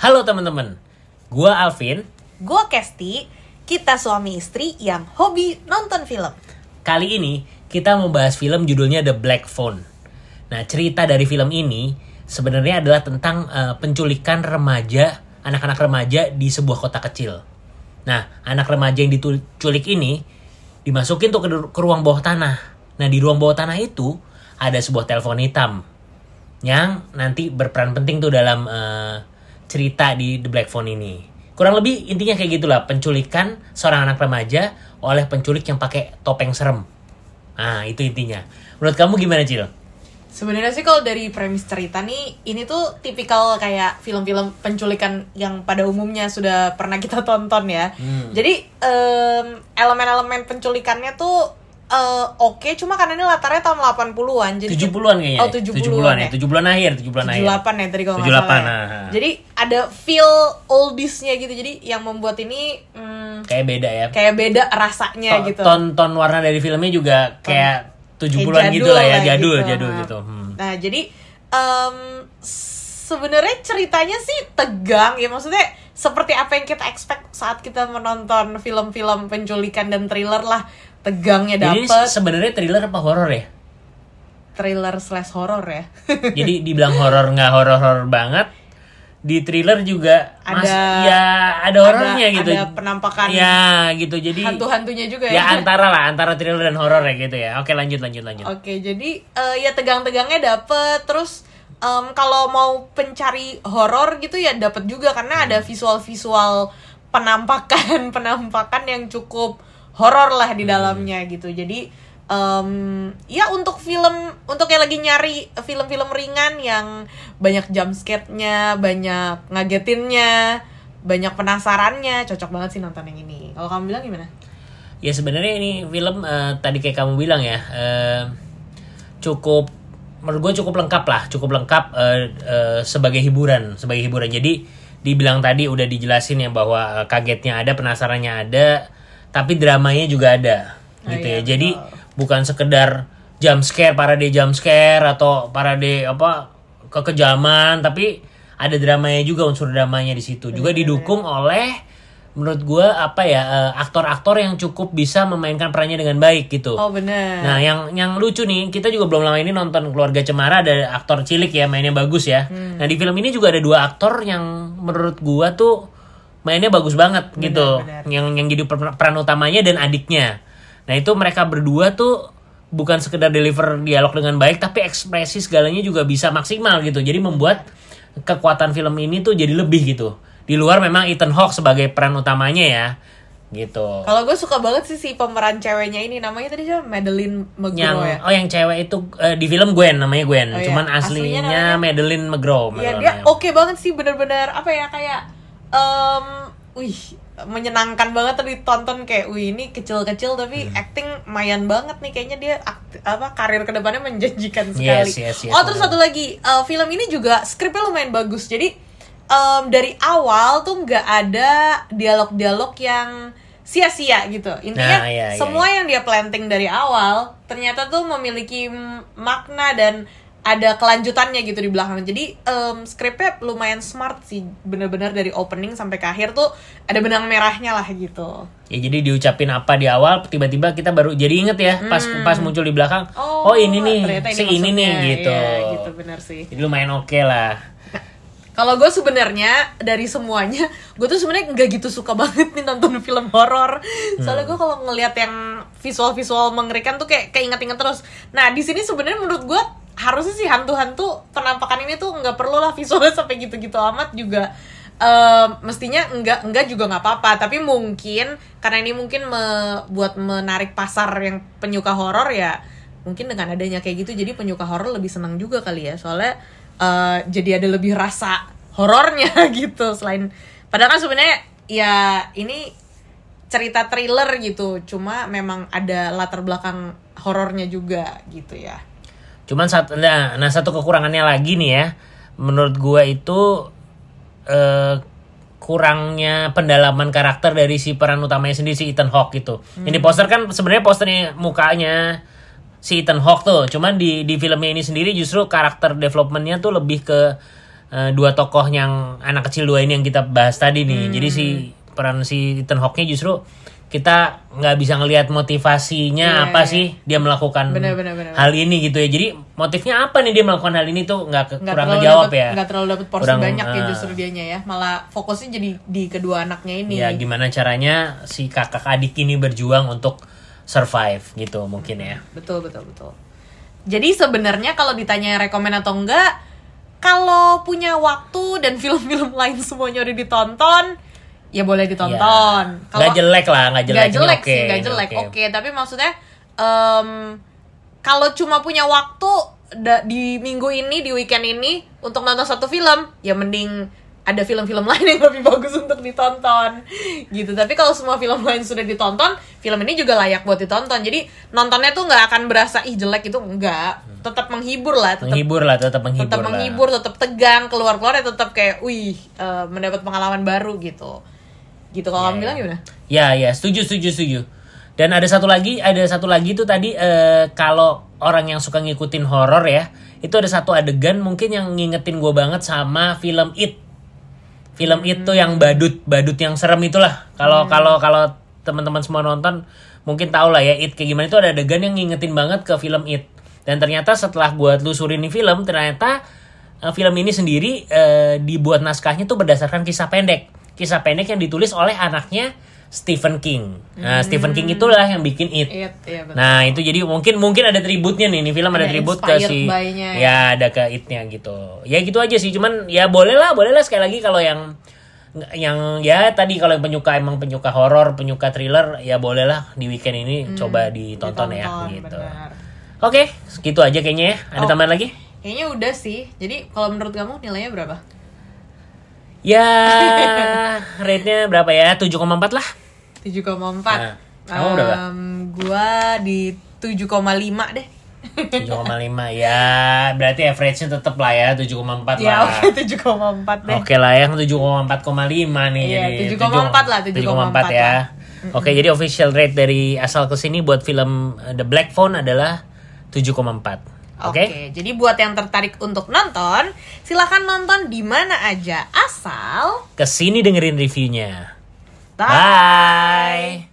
Halo teman-teman, gua Alvin. Gue Kesti, kita suami istri yang hobi nonton film. Kali ini kita membahas film judulnya The Black Phone. Nah, cerita dari film ini sebenarnya adalah tentang eh, penculikan remaja, anak-anak remaja di sebuah kota kecil. Nah, anak remaja yang diculik ini dimasukin tuh ke, ke ruang bawah tanah. Nah, di ruang bawah tanah itu ada sebuah telepon hitam yang nanti berperan penting tuh dalam eh, cerita di The Black Phone ini. Kurang lebih intinya kayak gitulah, penculikan seorang anak remaja oleh penculik yang pakai topeng serem. Nah, itu intinya. Menurut kamu gimana, Cil? Sebenarnya sih kalau dari premis cerita nih, ini tuh tipikal kayak film-film penculikan yang pada umumnya sudah pernah kita tonton ya. Hmm. Jadi em, elemen-elemen penculikannya tuh eh, oke, cuma karena ini latarnya tahun 80-an. Jadi 70-an kayaknya. Oh, ya? 70-an 70-an ya, ya. 70-an akhir, 70-an akhir. 78 ya tadi kalau nggak 78, salah. ya. nah. Jadi ada feel oldiesnya gitu. Jadi yang membuat ini hmm, Kayak beda ya. kayak beda rasanya To- gitu. Ton-ton warna dari filmnya juga kayak 70-an Kayak gitu lah ya, lah jadul, gitu. jadul Nah. gitu. Hmm. Nah, jadi em, sebenarnya ceritanya sih tegang ya maksudnya seperti apa yang kita expect saat kita menonton film-film penculikan dan thriller lah tegangnya Jadi dapet sebenarnya thriller apa horor ya? thriller slash horror ya Jadi dibilang horor nggak horor-horor banget. Di thriller juga mas, Ada- ya ada horornya gitu. ada penampakan Ya gitu. Jadi hantu-hantunya juga ya ya antara lah antara thriller dan horor ya gitu ya. Oke lanjut lanjut lanjut. Oke, jadi eh, ya tegang-tegangnya dapet, terus em, kalau mau pencari horor gitu ya dapet juga karena ada visual-visual penampakan penampakan yang cukup horor lah di dalamnya gitu. Jadi em, ya untuk film untuk yang lagi nyari film-film ringan yang banyak jump scare-nya, banyak ngagetinnya, banyak penasarannya, cocok banget sih nonton yang ini. Kalau kamu bilang gimana? Ya sebenarnya ini film eh, tadi kayak kamu bilang ya eh, cukup menurut gue cukup lengkap lah, cukup lengkap eh, eh, sebagai hiburan, sebagai hiburan. Jadi dibilang tadi udah dijelasin ya bahwa eh, kagetnya ada, penasarannya ada, tapi dramanya juga ada, Oh gitu iya, ya. Jadi betul. bukan sekedar jump scare, parade jump scare atau parade apa kekejaman, tapi ada dramanya juga unsur dramanya di situ. Juga didukung oleh menurut gue apa ya eh, aktor-aktor yang cukup bisa memainkan perannya dengan baik gitu. Oh bener. Nah, yang yang lucu nih, kita juga belum lama ini nonton Keluarga Cemara ada aktor cilik ya, mainnya bagus ya. Hmm. Nah, di film ini juga ada dua aktor yang menurut gua tuh mainnya bagus banget gitu. benar. Yang yang jadi per- peran utamanya dan adiknya. Nah, itu mereka berdua tuh bukan sekedar deliver dialog dengan baik, tapi ekspresi segalanya juga bisa maksimal gitu. Jadi membuat kekuatan film ini tuh jadi lebih gitu. Di luar memang Ethan Hawke sebagai peran utamanya ya. Gitu. Kalau gue suka banget sih si pemeran ceweknya ini namanya tadi siapa? Madeline McGraw yang ya. oh yang cewek itu eh, di film Gwen namanya Gwen Oh, iya. cuman Aslinya aslinya, namanya- Madeline McGraw Iya dia oke banget sih bener-bener apa ya kayak em wih menyenangkan banget tadi tonton kayak wih ini kecil-kecil tapi Hmm. acting mayan banget nih kayaknya dia akt- apa karir ke depannya menjanjikan Yes, sekali. yes, yes, oh terus bener. satu lagi eh, film ini juga skripnya lumayan bagus jadi em, dari awal tuh nggak ada dialog-dialog yang sia-sia gitu. Intinya Nah, iya, iya, semua yang dia planting dari awal ternyata tuh memiliki makna dan ada kelanjutannya gitu di belakang. Jadi em, skripnya lumayan smart sih bener-bener dari opening sampai ke akhir tuh ada benang merahnya lah gitu. Ya jadi diucapin apa di awal tiba-tiba kita baru jadi inget ya pas pas muncul di belakang oh, ini nih ternyata si ini nih gitu. Iya, gitu bener sih. Jadi lumayan oke lah Kalau gue sebenarnya dari semuanya, gue tuh sebenarnya nggak gitu suka banget nih nonton film horor. Soalnya gue kalau ngelihat yang visual-visual mengerikan tuh kayak keinget-inget terus. Nah di sini sebenarnya menurut gue harusnya sih hantu-hantu penampakan ini tuh nggak perlu lah visualnya sampai gitu-gitu amat juga. em, mestinya enggak enggak juga nggak apa-apa tapi mungkin karena ini mungkin me- buat menarik pasar yang penyuka horor ya mungkin dengan adanya kayak gitu jadi penyuka horor lebih senang juga kali ya soalnya eh, jadi ada lebih rasa horornya gitu selain padahal kan sebenarnya ya ini cerita thriller gitu cuma memang ada latar belakang horornya juga gitu ya cuman satu nah, nah satu kekurangannya lagi nih ya menurut gua itu eh, kurangnya pendalaman karakter dari si peran utamanya sendiri si Ethan Hawke gitu. Ini poster kan sebenarnya posternya mukanya si Ethan Hawke tuh, cuman di di filmnya ini sendiri justru karakter developmentnya tuh lebih ke eh, dua tokoh yang anak kecil dua ini yang kita bahas tadi nih. Hmm. Jadi si peran si Ethan Hawke-nya justru kita nggak bisa ngelihat motivasinya Iya, apa iya. sih dia melakukan Bener, bener, bener. hal ini gitu ya. Jadi motifnya apa nih dia melakukan hal ini tuh nggak kurang ngejawab dapet, ya. nggak terlalu dapat porsi Kurang, banyak ya ah. justru dianya ya malah fokusnya jadi di kedua anaknya ini Ya gimana caranya si kakak adik ini berjuang untuk survive gitu mungkin ya. betul betul betul jadi sebenarnya kalau ditanya rekomend atau enggak kalau punya waktu dan film-film lain semuanya udah ditonton ya boleh ditonton Ya. kalau Nggak jelek lah, nggak jelek. Ini jelek oke, sih ini jelek oke. oke tapi maksudnya em, kalau cuma punya waktu da- di minggu ini di weekend ini untuk nonton satu film ya mending ada film-film lain yang lebih bagus untuk ditonton gitu tapi kalau semua film lain sudah ditonton film ini juga layak buat ditonton jadi nontonnya tuh nggak akan berasa ih jelek itu enggak tetap menghibur lah tetap Menghibur lah, tetap menghibur tetap lah. menghibur tetap tegang keluar keluar ya tetap kayak wih eh, mendapat pengalaman baru gitu gitu kalau Iya, kamu iya. bilang gimana Ya, ya, setuju, setuju, setuju. Dan ada satu lagi, ada satu lagi tuh tadi eh, kalau orang yang suka ngikutin horor ya, itu ada satu adegan mungkin yang ngingetin gue banget sama film It. Film It tuh yang badut, badut yang serem itulah. Kalau kalau kalau teman-teman semua nonton mungkin tahu lah ya It kayak gimana itu ada adegan yang ngingetin banget ke film It. Dan ternyata setelah gue telusurin ini film, ternyata eh, film ini sendiri eh, dibuat naskahnya tuh berdasarkan kisah pendek. Kisah pendek yang ditulis oleh anaknya Stephen King. Nah, Stephen King itulah yang bikin It. It, iya betul. Nah itu jadi mungkin mungkin ada tributnya nih, ini film ada, Ada tribut ke si by-nya ya ada ke itnya gitu. Ya gitu aja sih, cuman ya boleh lah, boleh lah sekali lagi kalau yang yang ya tadi kalau yang penyuka emang penyuka horor, penyuka thriller ya boleh lah di weekend ini coba ditonton, ya Hmm, Ditonton, gitu. benar. Oke, segitu aja kayaknya ya. Ada Oh. tambahan lagi? Kayaknya udah sih. Jadi kalau menurut kamu nilainya berapa? Ya, rate-nya berapa ya? 7,4 lah. 7,4. Nah, kamu berapa? Em, gua di 7,5 deh. 7,5 ya, berarti average-nya tetap lah ya 7,4 ya, lah. oke 7,4 deh. Oke lah yang 7,4,5 nih Iya, jadi 7,4 lah, 7,4 ya. Oke, jadi official rate dari asal ke sini buat film uh, The Black Phone adalah 7,4. Oke. Oke, jadi buat yang tertarik untuk nonton, silahkan nonton di mana aja asal Ke sini dengerin reviewnya. Bye. Bye.